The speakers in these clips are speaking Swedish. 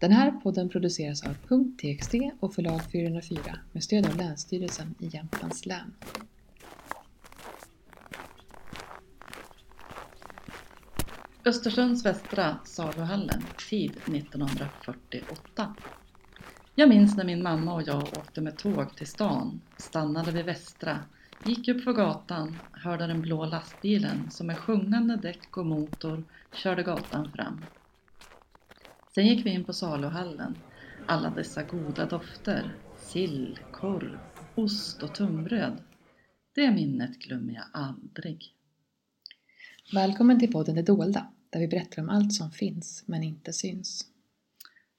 Den här podden produceras av .txt och förlag 404 med stöd av Länsstyrelsen i Jämtlands län. Östersunds västra saluhallen, tid 1948. Jag minns när min mamma och jag åkte med tåg till stan, stannade vid Västra, gick upp för gatan, hörde den blå lastbilen som med sjungande däck och motor körde gatan fram. Sen gick vi in på saluhallen. Alla dessa goda dofter, sill, korv, ost och tunnbröd. Det minnet glömmer jag aldrig. Välkommen till podden Det dolda, där vi berättar om allt som finns men inte syns.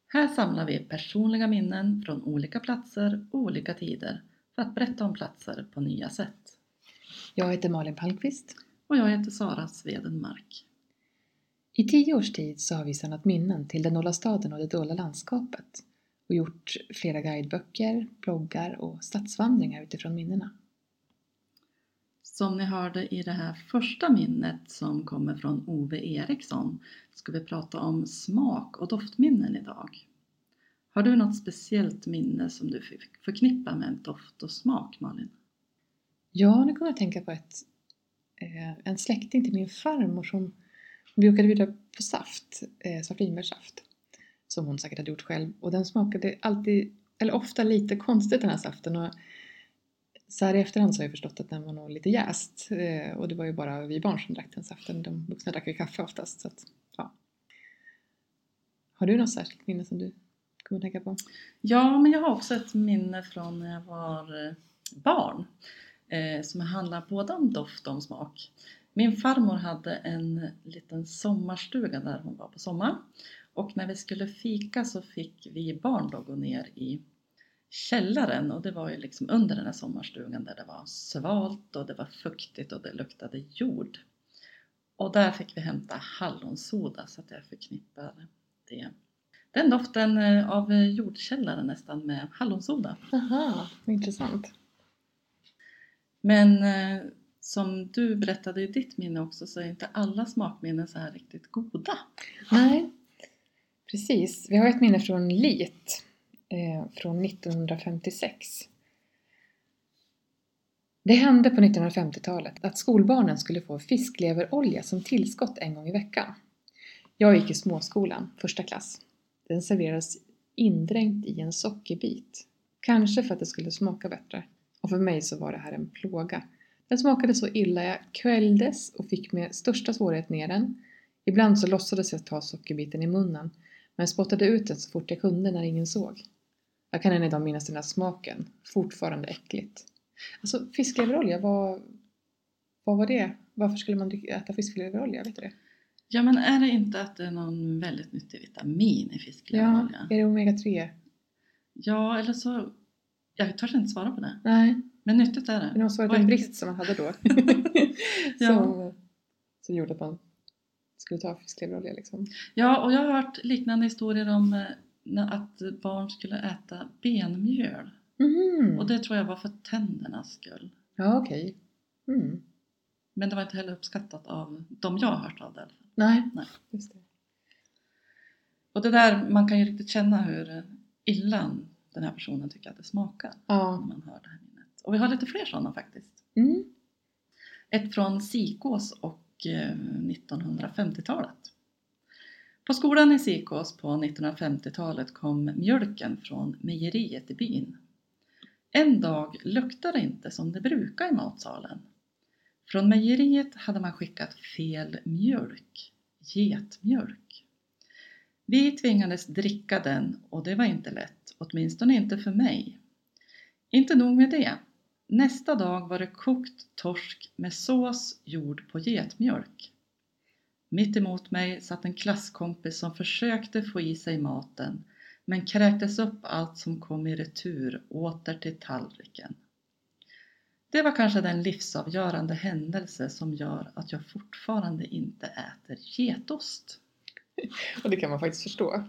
Här samlar vi personliga minnen från olika platser och olika tider för att berätta om platser på nya sätt. Jag heter Malin Palmqvist. Och jag heter Sara Svedenmark. I tio års tid så har vi samlat minnen till den dolda staden och det dolda landskapet och gjort flera guideböcker, bloggar och stadsvandringar utifrån minnena. Som ni hörde i det här första minnet som kommer från Ove Eriksson ska vi prata om smak och doftminnen idag. Har du något speciellt minne som du förknippar med doft och smak Malin? Ja, nu kommer jag att tänka på ett, eh, en släkting till min farmor som vi brukade bjuda på saft, eh, svartvinbärssaft, som hon säkert hade gjort själv och den smakade alltid, eller ofta lite konstigt den här saften och så här i efterhand så har jag förstått att den var nog lite jäst eh, och det var ju bara vi barn som drack den saften, de vuxna drack ju kaffe oftast. Så att, ja. Har du något särskilt minne som du kommer att tänka på? Ja, men jag har också ett minne från när jag var eh, barn eh, som handlar både om doft och om smak. Min farmor hade en liten sommarstuga där hon var på sommaren och när vi skulle fika så fick vi barn då gå ner i källaren och det var ju liksom under den här sommarstugan där det var svalt och det var fuktigt och det luktade jord. Och där fick vi hämta hallonsoda så att jag förknippar det. Den doften eh, av jordkällaren nästan med hallonsoda. Aha, intressant. Men eh, som du berättade i ditt minne också så är inte alla smakminnen så här riktigt goda. Nej, precis. Vi har ett minne från Lit eh, från 1956. Det hände på 1950-talet att skolbarnen skulle få fiskleverolja som tillskott en gång i veckan. Jag gick i småskolan, första klass. Den serverades indränkt i en sockerbit. Kanske för att det skulle smaka bättre. Och för mig så var det här en plåga. Den smakade så illa jag kvälldes och fick med största svårighet ner den. Ibland så låtsades jag ta sockerbiten i munnen men spottade ut den så fort jag kunde när ingen såg. Jag kan än idag minnas den där smaken. Fortfarande äckligt. Alltså fiskleverolja, vad, vad var det? Varför skulle man äta fiskleverolja? Vet du det? Ja men är det inte att det är någon väldigt nyttig vitamin i fiskleverolja? Ja, är det omega-3? Ja, eller så... Jag törs inte svara på det. Nej. Men nyttigt är det. Det måste varit en brist som man hade då. Ja. som, som gjorde att man skulle ta fiskleverolja liksom. Ja, och jag har hört liknande historier om eh, när- att barn skulle äta benmjöl. Mhm. Och det tror jag var för tändernas skull. Ja, okej. Mm. Men det var inte heller uppskattat av de jag har hört av det. Nej, Nej. just det. Och det där, man kan ju riktigt känna hur illa den här personen tycker att det smakar när Ja. man hör det här. Och vi har lite fler sådana faktiskt. Mm. Ett från Sikås och eh, 1950-talet. På skolan i Sikås på 1950-talet kom mjölken från mejeriet i byn. En dag luktade det inte som det brukar i matsalen. Från mejeriet hade man skickat fel mjölk, getmjölk. Vi tvingades dricka den och det var inte lätt, åtminstone inte för mig. Inte nog med det. Nästa dag var det kokt torsk med sås gjord på getmjölk. Mitt emot mig satt en klasskompis som försökte få i sig maten men kräktes upp allt som kom i retur åter till tallriken. Det var kanske den livsavgörande händelse som gör att jag fortfarande inte äter getost. Och det kan man faktiskt förstå.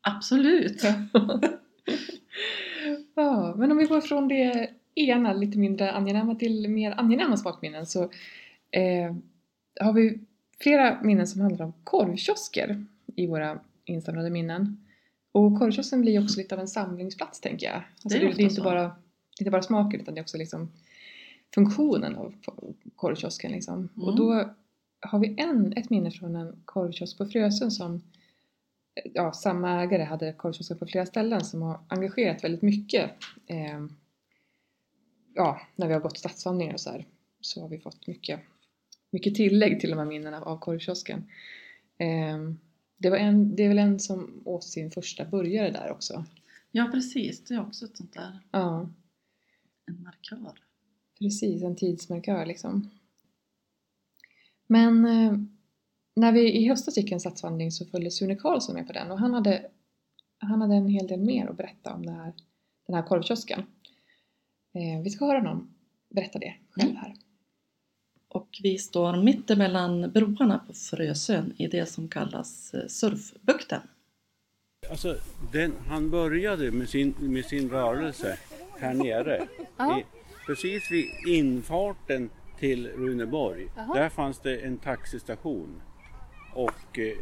Absolut! ja, men om vi går från det ena lite mindre angenäma till mer angenäma smakminnen så eh, har vi flera minnen som handlar om korvkiosker i våra insamlade minnen. Och korvkiosken blir också lite av en samlingsplats tänker jag. Alltså Det är det, det, är inte bara, inte bara smaken utan det är också liksom funktionen av korvkiosken. Liksom. Mm. Och då har vi en, ett minne från en korvkiosk på Frösön som ja, samma ägare hade korvkiosker på flera ställen som har engagerat väldigt mycket. Eh, ja, när vi har gått stadsvandringar och så här så har vi fått mycket, mycket tillägg till de här minnena av korvkiosken. Eh, det, var en, det är väl en som åt sin första burgare där också. Ja precis, det är också ett sånt där, Ja, en markör. precis. En tidsmarkör liksom. Men eh, när vi i höstas gick en stadsvandring så följde Sune Karlsson med på den och han hade, han hade en hel del mer att berätta om här, den här korvkiosken. Eh, vi ska höra honom berätta det själv här. Och vi står mitt emellan broarna på Frösön i det som kallas eh, Surfbukten. Alltså, den, han började med sin, med sin rörelse här nere. I, precis vid infarten till Runeborg. Där fanns det en taxistation. Och, eh,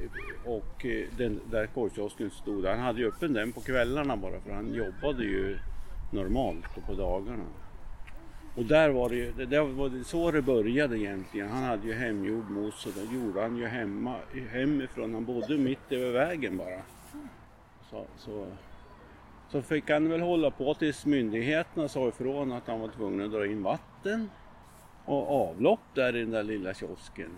och den där korvkiosken stod. Han hade ju öppen den på kvällarna bara för han jobbade ju normalt och på dagarna. Och där var det ju, det var det så det började egentligen. Han hade ju hemgjord mos och det gjorde han ju hemma, hemifrån. Han bodde mitt över vägen bara. Så, så, så fick han väl hålla på tills myndigheterna sa ifrån att han var tvungen att dra in vatten och avlopp där i den där lilla kiosken.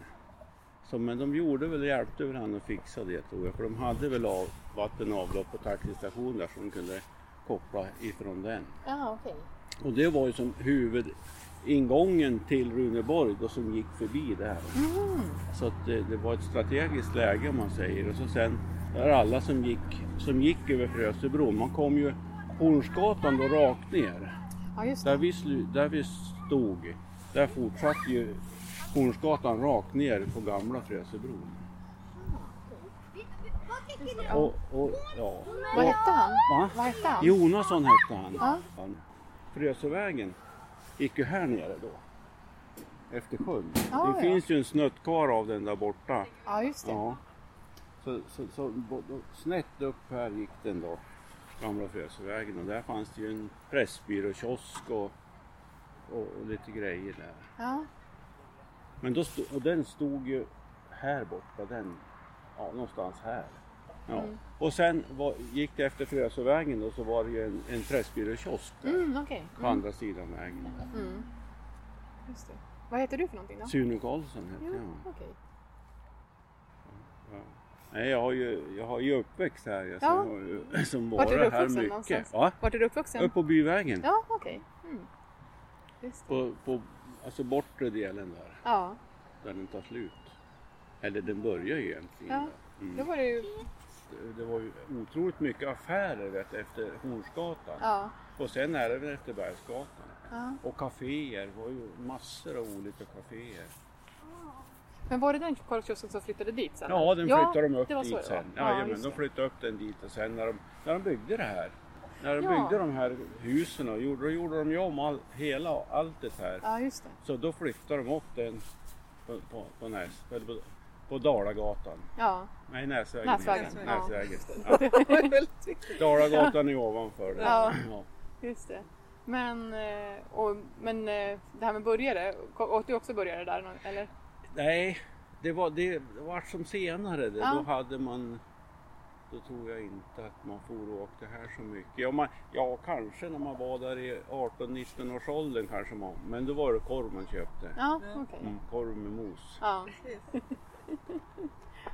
Så, men de gjorde väl, hjälpte väl han att fixa det tror jag. För de hade väl av, vatten och avlopp på taxistation där som kunde koppla ifrån den. Ja, okej. Och det var ju som huvudingången till Runeborg då som gick förbi där. Så att det, det var ett strategiskt läge om man säger. Och så sen där alla som gick, som gick över Frösebron, man kom ju Hornsgatan då rakt ner. Ja, Där vi, slu, där vi stod, där fortsatte ju Hornsgatan rakt ner på gamla Frösebron. Och, och, ja. Vad hette han? Va? Vad hette han? Jonasson hette han. Ja. han. Frösövägen gick ju här nere då. Efter sjön. Ja, det ja. finns ju en snutt kvar av den där borta. Ja, just det. Ja. Så, så, så snett upp här gick den då. Gamla Frösövägen och där fanns det ju en pressbyråkiosk och, och, och lite grejer där. Ja. Men då stod, och den stod ju här borta, den, ja någonstans här. Ja. Mm. Och sen var, gick det efter Frösövägen då så var det ju en, en pressbyråkiosk Mm, okej. på andra sidan vägen. Mm. Just det. Vad heter du för någonting då? Sune Karlsson hette Ja, jag. Ja. Nej, jag har ju, jag har ju uppväxt här. Jag, Ja. har ju, som Vart är du här mycket. någonstans? Va? Vart är du uppvuxen? Upp på byvägen. Ja, okej. Mm. Just det. På, på alltså bortre delen där, Ja, där den tar slut. Eller den börjar ju egentligen Ja. där. Mm. då var det ju... Det- Det var ju otroligt mycket affärer vet, efter Hornsgatan. Ja. Och sen även efter Bergsgatan. ja. Och kaféer, det var ju massor av olika kaféer. Men var det den korvkiosken som flyttade dit sen? Ja, den flyttade de upp det dit det sen. Ja, Ja, men de det. flyttade upp den dit och sen när de, när de byggde det här. När de Ja. byggde de här husen och gjorde, då gjorde de ju om all, hela, allt det här. Ja, just det. Så då flyttade de upp den på, på, på, Näs, eller på, på Dalagatan. Ja. Nej, Näsvägen. Näsvägen, den. Näsvägen. Ja. Dalagatan är ovanför. det. Ja. Ja. Just det. Men, eh, och, men eh, det här med burgare, åt du också burgare där? Eller? Nej, det var, det, var som senare. Det. Ja. Då hade man då tror jag inte att man for och åkte här så mycket. Ja, man, ja kanske när man var där i 18-19 års åldern kanske man. Men då var det korv man köpte. Ja, okej. Mm, korv med mos. Ja.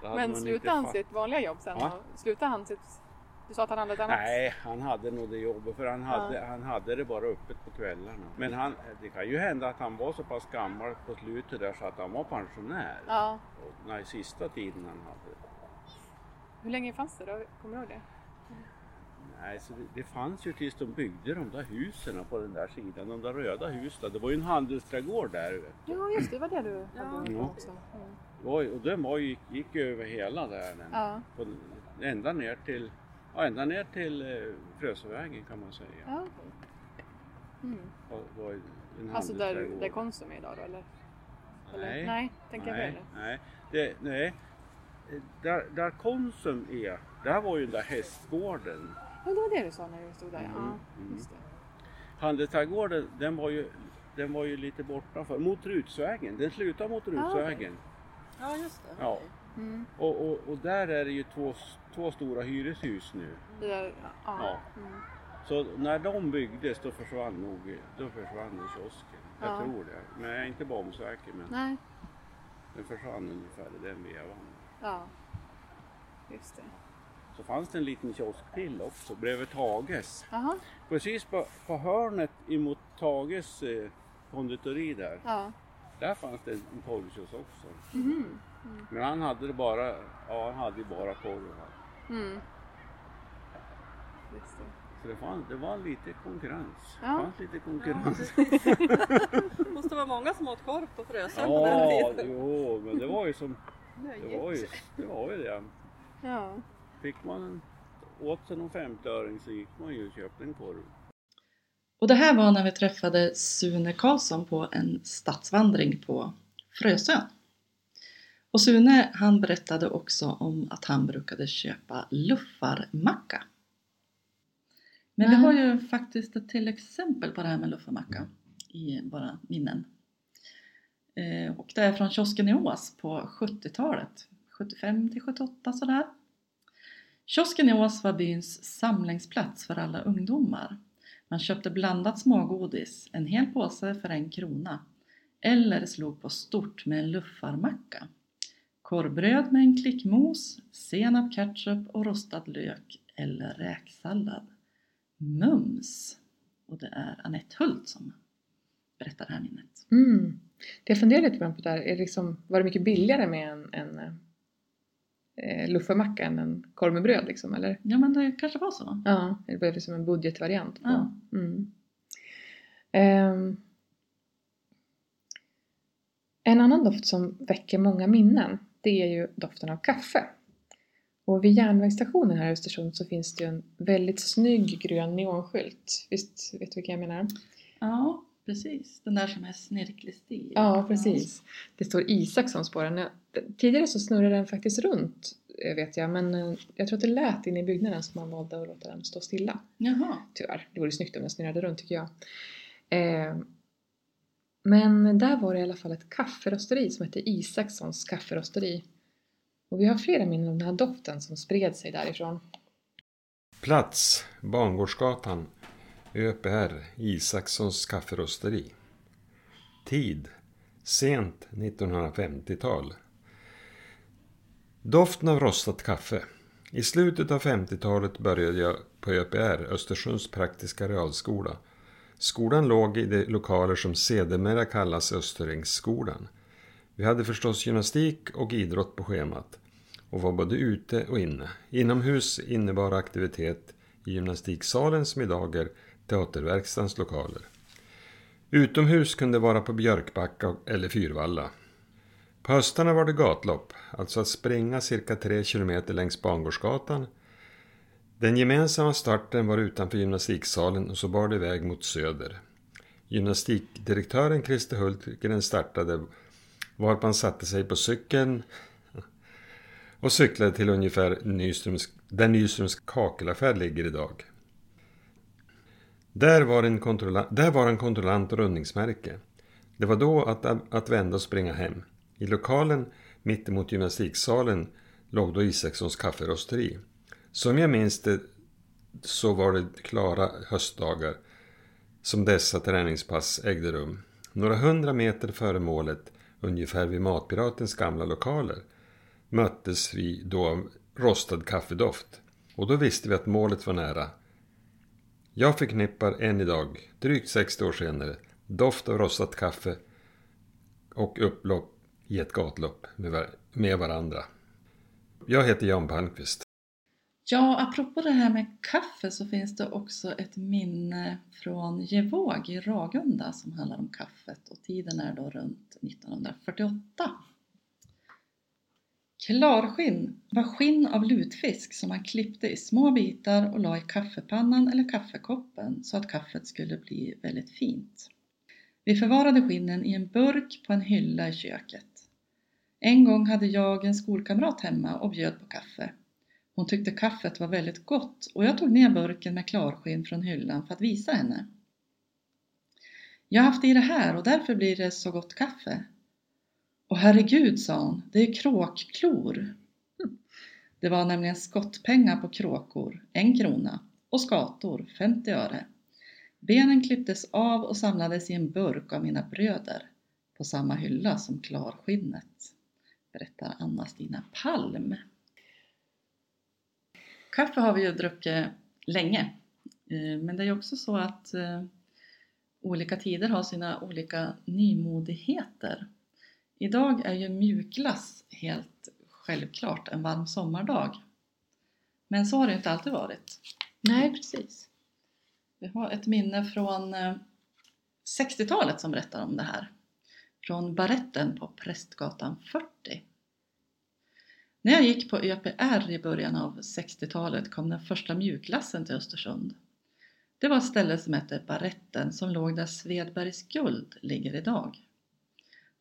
Men slutade han sitt vanliga jobb sen? Och- Slutade han sitt... Du sa att han hade ett annat? Nej, han hade nog det jobbet för han hade, han hade det bara öppet på kvällarna. Men han, det kan ju hända att han var så pass gammal på slutet där så att han var pensionär. Ja. Och, nej, sista tiden han hade. Hur länge fanns det då? Kommer du ihåg det? Nej, så det, det fanns ju tills de byggde de där husen på den där sidan, de där röda husen. Det var ju en handelsträdgård där. Ja, just det. Var det du hade Ja. också. Mm. Och den var, ju- gick, gick ju över hela där. Den, Ja. på, ända ner till, ja, ända ner till eh, Frösövägen kan man säga. Ja. Mm. Ju en Alltså där, där Konsum är idag då eller? eller? Nej. Nej, tänker jag nej, fel. nej. Det, nej. där, där Konsum är, där var ju den där hästgården. Ja, det var det du sa när du stod där. Ja, Mm, mm. just det. Handelsträdgården den var ju, den var ju lite bortanför, mot Rutsvägen. Den slutar mot. Rutsvägen. Ja, just det. Ja. Mm. Och, och, och där är det ju två, två stora hyreshus nu. Det där, ja. Ja. Mm. Så när de byggdes då försvann nog då försvann kiosken. Jag Ja. tror det. Men jag är inte bombsäker men Nej, den försvann ungefär i den vevan. ja. Just det. Så fanns det en liten kiosk till också bredvid Tages. Jaha, Precis på, på hörnet emot Tages eh, konditori där. ja. Där fanns det en korvkiosk också. Mhm. Men han hade det bara, ja han hade ju bara korv. Mm. Så det, fann, det var lite konkurrens. Ja. Det fanns lite konkurrens. Det måste vara många som åt korv på Frösön på den Ja, tiden. jo, men det var ju som, det var ju det. Var ju det. Ja. Fick man en, åt sig någon 50-öring så gick man ju och köpte en korv. Och det här var när vi träffade Sune Karlsson på en stadsvandring på Frösön. Och Sune han berättade också om att han brukade köpa luffarmacka. Men vi Nej. har ju faktiskt ett till exempel på det här med luffarmacka i våra minnen. Eh, och det är från kiosken i Ås på 70-talet, 75 till 78 sådär. Kiosken i Ås var byns samlingsplats för alla ungdomar. Man köpte blandat smågodis, en hel påse för en krona. Eller slog på stort med en luffarmacka. Korvbröd med en klick mos, senap, ketchup och rostad lök eller räksallad. Mums! Och det är Anette Hult som berättar det här minnet. Mm. Det jag funderar lite på där, är liksom, var det mycket billigare med en, en eh, eh, luffarmacka än en korv med bröd liksom, eller? Ja men det kanske var så. Ja, det blev liksom en budgetvariant. På. Ja. Mm. Ehm. en annan doft som väcker många minnen, det är ju doften av kaffe. Och vid järnvägsstationen här i Östersund så finns det ju en väldigt snygg grön neonskylt. Visst vet du vilken jag menar? Ja, precis. Den där som är snirklig stil. Ja, precis. Det står Isakssons på den. Tidigare så snurrade den faktiskt runt, eh, vet jag, men eh, jag tror att det lät inne i byggnaden så man valde att låta den stå stilla. Jaha. Tyvärr. Det vore snyggt om den snurrade runt tycker jag. Eh, men där var det i alla fall ett kafferosteri som hette Isakssons kafferosteri. Och vi har flera minnen om den här doften som spred sig därifrån. Plats Bangårdsgatan ÖPR Isakssons kafferosteri. Tid Sent 1950-tal. Doften av rostat kaffe. I slutet av 50-talet började jag på ÖPR, Östersunds praktiska realskola. Skolan låg i de lokaler som sedermera kallas Österängsskolan. Vi hade förstås gymnastik och idrott på schemat och var både ute och inne. Inomhus innebar aktivitet i gymnastiksalen som idag är Teaterverkstadens lokaler. Utomhus kunde vara på Björkbacka eller Fyrvalla. På höstarna var det gatlopp, alltså att springa cirka tre kilometer längs Bangårdsgatan. Den gemensamma starten var utanför gymnastiksalen och så bar det iväg mot söder. Gymnastikdirektören Christer Hultgren startade varpå han satte sig på cykeln och cyklade till ungefär Nyströms, där Nyströms kakelaffär ligger idag. Där var, en kontrollant, där var en kontrollant och rundningsmärke. Det var då att, att vända och springa hem. I lokalen mittemot gymnastiksalen låg då Isakssons kafferosteri. Som jag minns det så var det klara höstdagar som dessa träningspass ägde rum. Några hundra meter före målet, ungefär vid Matpiratens gamla lokaler, möttes vi då av rostad kaffedoft. Och då visste vi att målet var nära. Jag förknippar än idag, drygt 60 år senare, doft av rostat kaffe och upplopp i ett gatlopp med, var med varandra. Jag heter Jan Palmqvist. Ja, apropå det här med kaffe så finns det också ett minne från Gevåg i Ragunda som handlar om kaffet och tiden är då runt 1948. Klarskinn var skinn av lutfisk som man klippte i små bitar och la i kaffepannan eller kaffekoppen så att kaffet skulle bli väldigt fint. Vi förvarade skinnen i en burk på en hylla i köket. En gång hade jag en skolkamrat hemma och bjöd på kaffe. Hon tyckte kaffet var väldigt gott och jag tog ner burken med klarskinn från hyllan för att visa henne. Jag har haft i det här och därför blir det så gott kaffe. Och herregud, sa hon, det är kråkklor. Det var nämligen skottpengar på kråkor, en krona, och skator, 50 öre. Benen klipptes av och samlades i en burk av mina bröder på samma hylla som klarskinnet, berättar Anna-Stina Palm. Kaffe har vi ju druckit länge, eh, men det är också så att eh, olika tider har sina olika nymodigheter. Idag är ju mjukglass helt självklart en varm sommardag. Men så har det inte alltid varit. Nej, precis. Vi har ett minne från 60-talet som berättar om det här. Från Baretten på Prästgatan 40. När jag gick på ÖPR i början av 60-talet kom den första mjukglassen till Östersund. Det var ett ställe som hette Baretten som låg där Svedbergs guld ligger idag.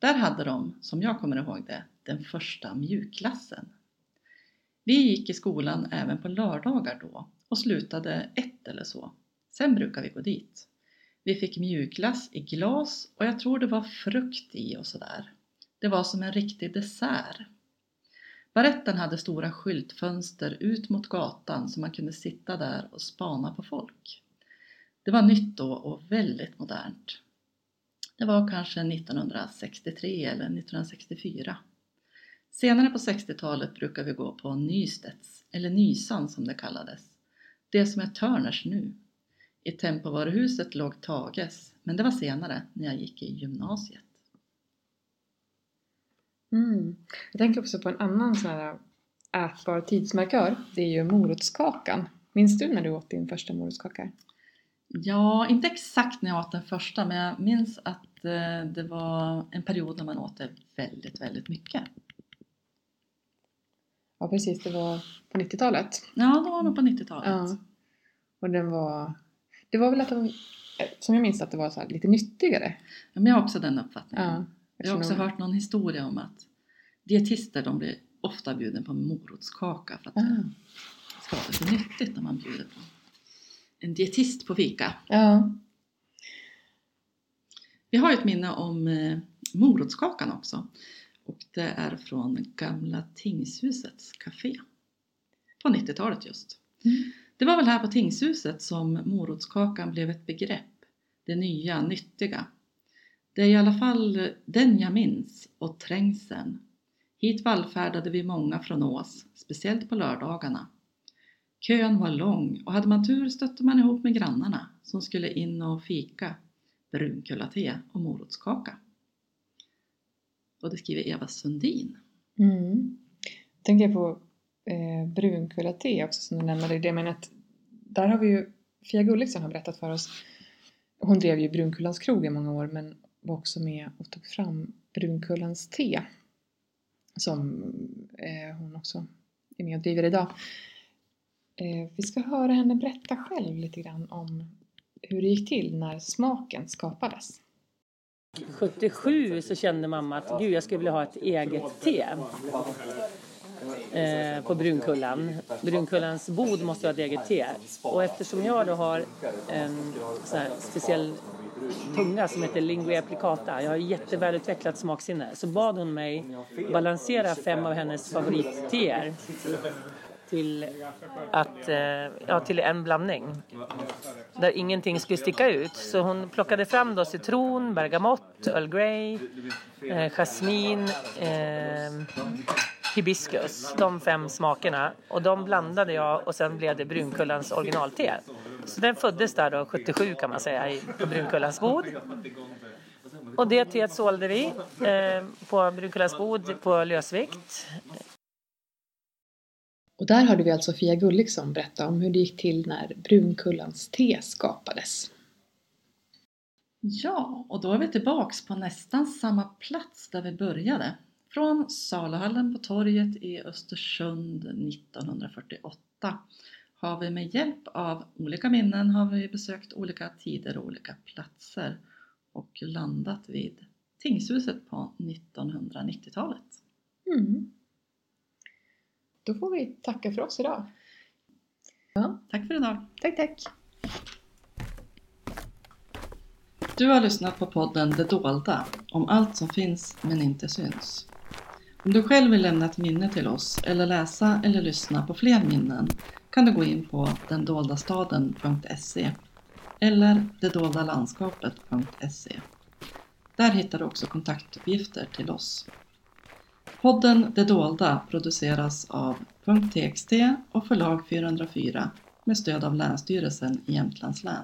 Där hade de, som jag kommer ihåg det, den första mjukglassen. Vi gick i skolan även på lördagar då och slutade ett eller så. Sen brukade vi gå dit. Vi fick mjukglass i glas och jag tror det var frukt i och sådär. Det var som en riktig dessert. Baretten hade stora skyltfönster ut mot gatan så man kunde sitta där och spana på folk. Det var nytt då och väldigt modernt. Det var kanske 1963 eller 1964. Senare på 60-talet brukade vi gå på Nystedts, eller Nysan som det kallades. Det som är Törners nu. I Tempovaruhuset låg Tages, men det var senare när jag gick i gymnasiet. Mm. Jag tänker också på en annan sån här ätbar tidsmarkör. Det är ju morotskakan. Minns du när du åt din första morotskaka? Ja, inte exakt när jag åt den första, men jag minns att eh, det var en period när man åt det väldigt, väldigt mycket. Ja, precis. Det var på 90-talet. Ja, det var nog på 90-talet. Ja. Och den var... Det var väl att den, som jag minns att det var så lite nyttigare. Ja, men jag har också den uppfattningen. Ja, jag har också hört någon historia om att dietister de blir ofta bjuden på morotskaka för att Ah. det ska vara så nyttigt när man bjuder på en dietist på fika. Ja. Vi har ett minne om eh, morotskakan också. Och det är från gamla tingshusets café. På 90-talet just. Mm. Det var väl här på tingshuset som morotskakan blev ett begrepp. Det nya, nyttiga. Det är i alla fall den jag minns och trängseln. Hit vallfärdade vi många från Ås, speciellt på lördagarna. Kön var lång och hade man tur stötte man ihop med grannarna som skulle in och fika, brunkulla-te och morotskaka. Och det skriver Eva Sundin. Mm. Tänker jag på eh, brunkulla-te också som du nämnde. Det, men att där har vi ju, Fia Gulliksson har berättat för oss, hon drev ju Brunkullans krog i många år men var också med och tog fram Brunkullans te. Som eh, hon också är med och driver idag. Eh, vi ska höra henne berätta själv lite grann om hur det gick till när smaken skapades. 77 så kände mamma att gud jag skulle vilja ha ett eget te. Eh, på Brunkullan. Brunkullans bod måste ha ett eget te. Och eftersom jag då har en sån här speciell tunga som heter lingua applicata. Jag har jättevälutvecklat smaksinne. Så bad hon mig balansera fem av hennes favoritteer till, att, eh, ja, till en blandning. Där ingenting skulle sticka ut. Så hon plockade fram då citron, bergamott, Earl Grey, eh, jasmin, eh, hibiskus. De fem smakerna. Och de blandade jag och sen blev det Brunkullans originalte. Så den föddes där då 77 kan man säga på Brunkullans bod. Och det teet sålde vi eh, på Brunkullans bod på lösvikt. Och där hörde vi alltså Fia Gulliksson berätta om hur det gick till när Brunkullans te skapades. Ja, och då är vi tillbaks på nästan samma plats där vi började. Från saluhallen på torget i Östersund 1948 har vi med hjälp av olika minnen har vi besökt olika tider och olika platser och landat vid tingshuset på 1990-talet. Mm. Då får vi tacka för oss idag. Tack för idag! Tack, tack! Du har lyssnat på podden Det dolda, om allt som finns men inte syns. Om du själv vill lämna ett minne till oss eller läsa eller lyssna på fler minnen kan du gå in på dendoldastaden.se eller detdoldalandskapet.se. Där hittar du också kontaktuppgifter till oss. Podden Det dolda produceras av .txt och förlag 404 med stöd av Länsstyrelsen i Jämtlands län.